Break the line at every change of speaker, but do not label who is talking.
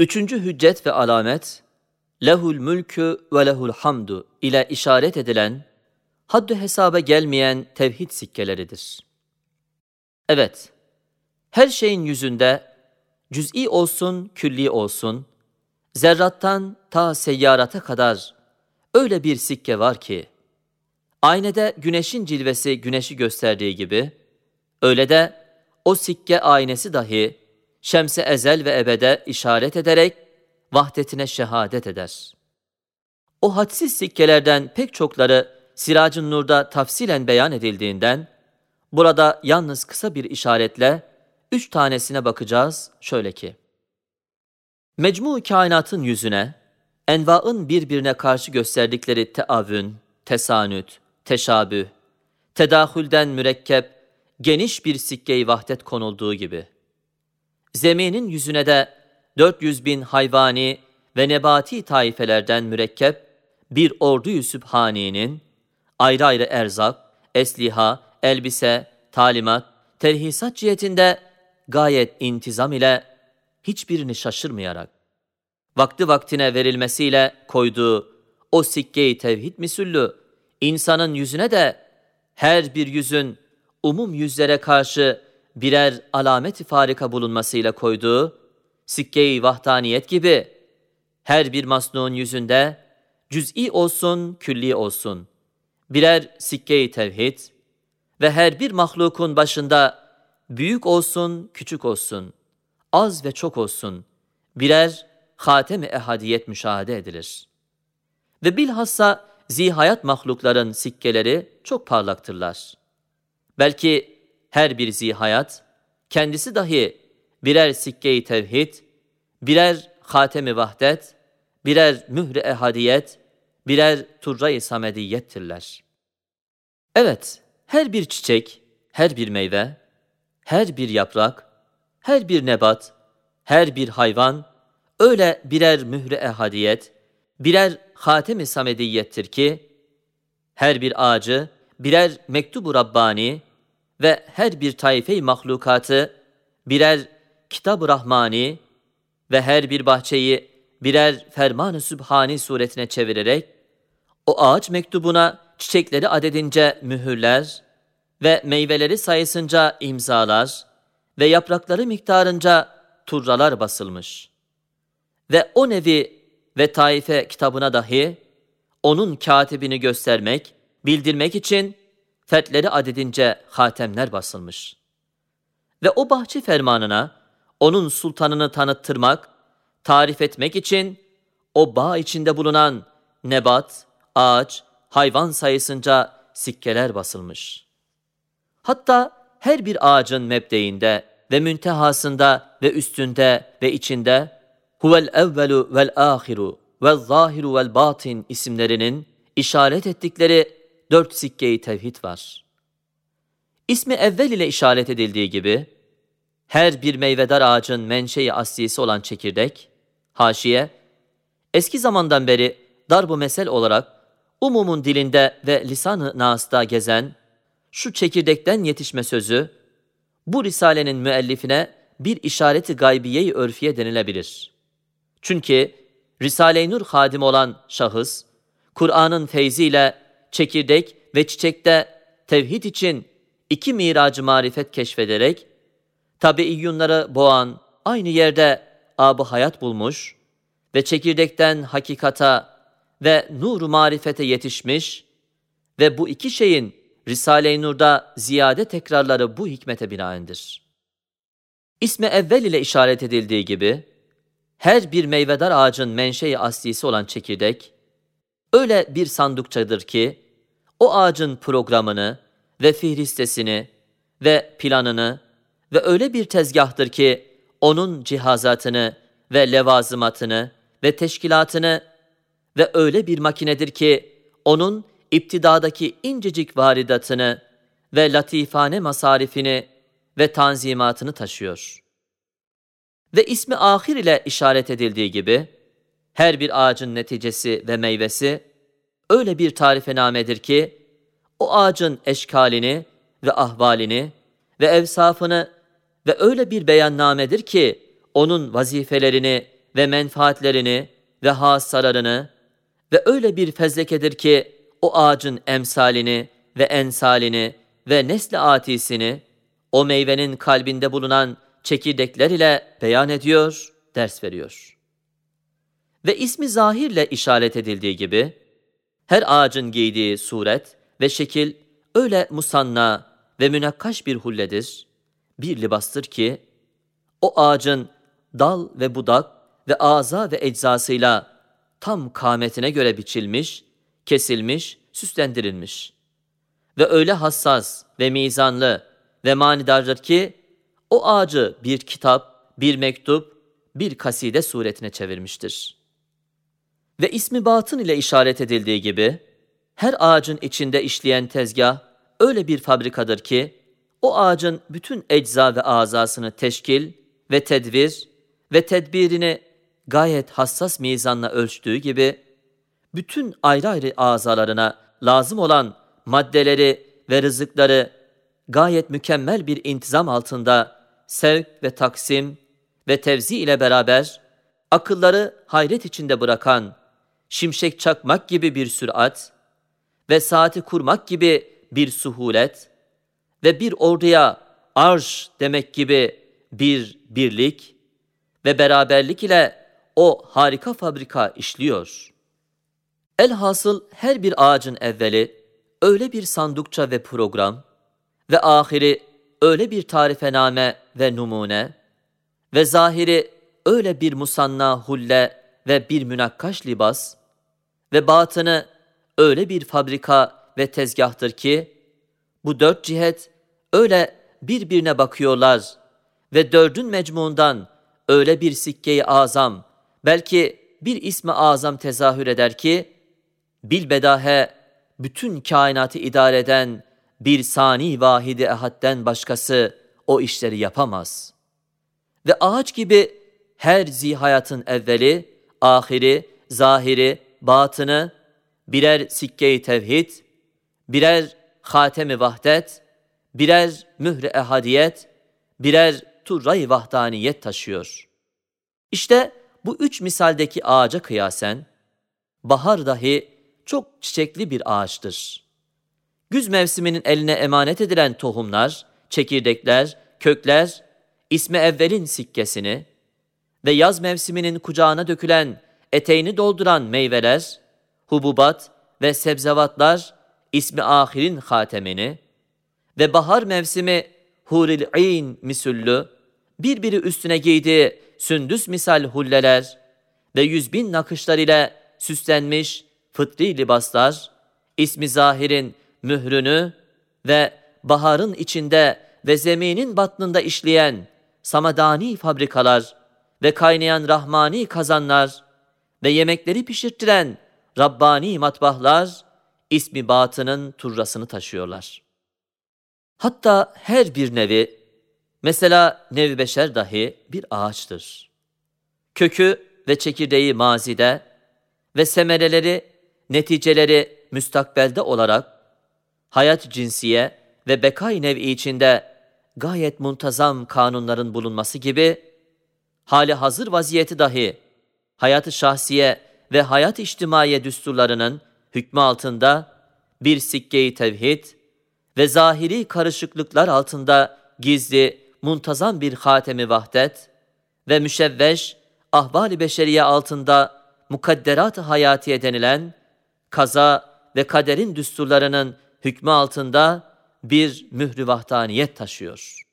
Üçüncü hüccet ve alamet, lehul mülkü ve lehul hamdu ile işaret edilen, haddü hesaba gelmeyen tevhid sikkeleridir. Evet, her şeyin yüzünde, cüz'i olsun, külli olsun, zerrattan ta seyyarata kadar öyle bir sikke var ki, aynede güneşin cilvesi güneşi gösterdiği gibi, öyle de o sikke aynesi dahi şemse ezel ve ebede işaret ederek vahdetine şehadet eder. O hadsiz sikkelerden pek çokları Siracın Nur'da tafsilen beyan edildiğinden, burada yalnız kısa bir işaretle üç tanesine bakacağız şöyle ki, Mecmu kainatın yüzüne, envaın birbirine karşı gösterdikleri teavün, tesanüt, teşabüh, tedahülden mürekkep, geniş bir sikke-i vahdet konulduğu gibi, zeminin yüzüne de 400 bin hayvani ve nebati taifelerden mürekkep bir ordu-yu sübhaniyenin ayrı ayrı erzak, esliha, elbise, talimat, terhisat cihetinde gayet intizam ile hiçbirini şaşırmayarak, vakti vaktine verilmesiyle koyduğu o sikke-i tevhid misüllü, insanın yüzüne de her bir yüzün umum yüzlere karşı birer alamet-i farika bulunmasıyla koyduğu sikke-i vahdaniyet gibi her bir masnuğun yüzünde cüz'i olsun, külli olsun, birer sikke-i tevhid ve her bir mahlukun başında büyük olsun, küçük olsun, az ve çok olsun, birer hatem-i ehadiyet müşahede edilir. Ve bilhassa zihayat mahlukların sikkeleri çok parlaktırlar. Belki her bir zihayat, kendisi dahi birer sikke-i tevhid, birer hatem-i vahdet, birer mühre ehadiyet, birer turra-i samediyettirler. Evet, her bir çiçek, her bir meyve, her bir yaprak, her bir nebat, her bir hayvan, öyle birer mühre ehadiyet, birer hatem-i samediyettir ki, her bir ağacı birer mektubu Rabbani ve her bir taife-i mahlukatı birer kitab-ı Rahmani ve her bir bahçeyi birer ferman-ı sübhani suretine çevirerek, o ağaç mektubuna çiçekleri adedince mühürler ve meyveleri sayısınca imzalar ve yaprakları miktarınca turralar basılmış. Ve o nevi ve taife kitabına dahi onun katibini göstermek, bildirmek için fertleri adedince hatemler basılmış. Ve o bahçe fermanına onun sultanını tanıttırmak, tarif etmek için o bağ içinde bulunan nebat, ağaç, hayvan sayısınca sikkeler basılmış. Hatta her bir ağacın mebdeğinde ve müntehasında ve üstünde ve içinde huvel evvelu vel ahiru vel zahiru vel batin isimlerinin işaret ettikleri dört sikkeyi tevhid var. İsmi evvel ile işaret edildiği gibi, her bir meyvedar ağacın menşei aslisi olan çekirdek, haşiye, eski zamandan beri darbu mesel olarak umumun dilinde ve lisan-ı nas'ta gezen şu çekirdekten yetişme sözü, bu risalenin müellifine bir işareti gaybiye-i örfiye denilebilir. Çünkü Risale-i Nur hadim olan şahıs, Kur'an'ın feyziyle çekirdek ve çiçekte tevhid için iki miracı marifet keşfederek, tabiiyyunları boğan aynı yerde abı hayat bulmuş ve çekirdekten hakikata ve nur marifete yetişmiş ve bu iki şeyin Risale-i Nur'da ziyade tekrarları bu hikmete binaendir. İsmi evvel ile işaret edildiği gibi, her bir meyvedar ağacın menşei aslisi olan çekirdek, öyle bir sandukçadır ki, o ağacın programını ve fihristesini ve planını ve öyle bir tezgahtır ki, onun cihazatını ve levazımatını ve teşkilatını ve öyle bir makinedir ki onun iptidadaki incecik varidatını ve latifane masarifini ve tanzimatını taşıyor. Ve ismi ahir ile işaret edildiği gibi, her bir ağacın neticesi ve meyvesi öyle bir tarifenamedir ki, o ağacın eşkalini ve ahvalini ve evsafını ve öyle bir beyannamedir ki, onun vazifelerini ve menfaatlerini ve hassalarını ve öyle bir fezlekedir ki o ağacın emsalini ve ensalini ve nesli atisini o meyvenin kalbinde bulunan çekirdekler ile beyan ediyor, ders veriyor. Ve ismi zahirle işaret edildiği gibi, her ağacın giydiği suret ve şekil öyle musanna ve münakkaş bir hulledir, bir libastır ki, o ağacın dal ve budak ve ağza ve eczasıyla tam kâmetine göre biçilmiş, kesilmiş, süslendirilmiş. Ve öyle hassas ve mizanlı ve manidardır ki, o ağacı bir kitap, bir mektup, bir kaside suretine çevirmiştir. Ve ismi batın ile işaret edildiği gibi, her ağacın içinde işleyen tezgah öyle bir fabrikadır ki, o ağacın bütün ecza ve azasını teşkil ve tedvir ve tedbirini gayet hassas mizanla ölçtüğü gibi, bütün ayrı ayrı azalarına lazım olan maddeleri ve rızıkları gayet mükemmel bir intizam altında sevk ve taksim ve tevzi ile beraber akılları hayret içinde bırakan şimşek çakmak gibi bir sürat ve saati kurmak gibi bir suhulet ve bir orduya arş demek gibi bir birlik ve beraberlik ile o harika fabrika işliyor. Elhasıl her bir ağacın evveli öyle bir sandukça ve program ve ahiri öyle bir tarifename ve numune ve zahiri öyle bir musanna hulle ve bir münakkaş libas ve batını öyle bir fabrika ve tezgahtır ki bu dört cihet öyle birbirine bakıyorlar ve dördün mecmuundan öyle bir sikkeyi azam belki bir ismi azam tezahür eder ki bilbedahe bütün kainatı idare eden bir sani vahidi ehadden başkası o işleri yapamaz. Ve ağaç gibi her zihayatın evveli, ahiri, zahiri, batını birer sikke-i tevhid, birer hatemi vahdet, birer mühre ehadiyet, birer turray vahdaniyet taşıyor. İşte bu üç misaldeki ağaca kıyasen, bahar dahi çok çiçekli bir ağaçtır. Güz mevsiminin eline emanet edilen tohumlar, çekirdekler, kökler, ismi evvelin sikkesini ve yaz mevsiminin kucağına dökülen, eteğini dolduran meyveler, hububat ve sebzevatlar, ismi ahirin hatemini ve bahar mevsimi huril-in misüllü, birbiri üstüne giydiği sündüs misal hulleler ve yüz bin nakışlar ile süslenmiş fıtri libaslar, ismi zahirin mührünü ve baharın içinde ve zeminin batnında işleyen samadani fabrikalar ve kaynayan rahmani kazanlar ve yemekleri pişirttiren Rabbani matbahlar, ismi batının turrasını taşıyorlar. Hatta her bir nevi, mesela nevi beşer dahi bir ağaçtır. Kökü ve çekirdeği mazide ve semereleri, neticeleri müstakbelde olarak hayat cinsiye ve bekay nevi içinde gayet muntazam kanunların bulunması gibi, hali hazır vaziyeti dahi hayatı şahsiye ve hayat içtimaiye düsturlarının hükmü altında bir sikke-i tevhid ve zahiri karışıklıklar altında gizli, muntazam bir hatemi vahdet ve müşevveş, ahval-i beşeriye altında mukadderat-ı hayatiye denilen kaza ve kaderin düsturlarının hükmü altında bir mührü vahdaniyet taşıyor.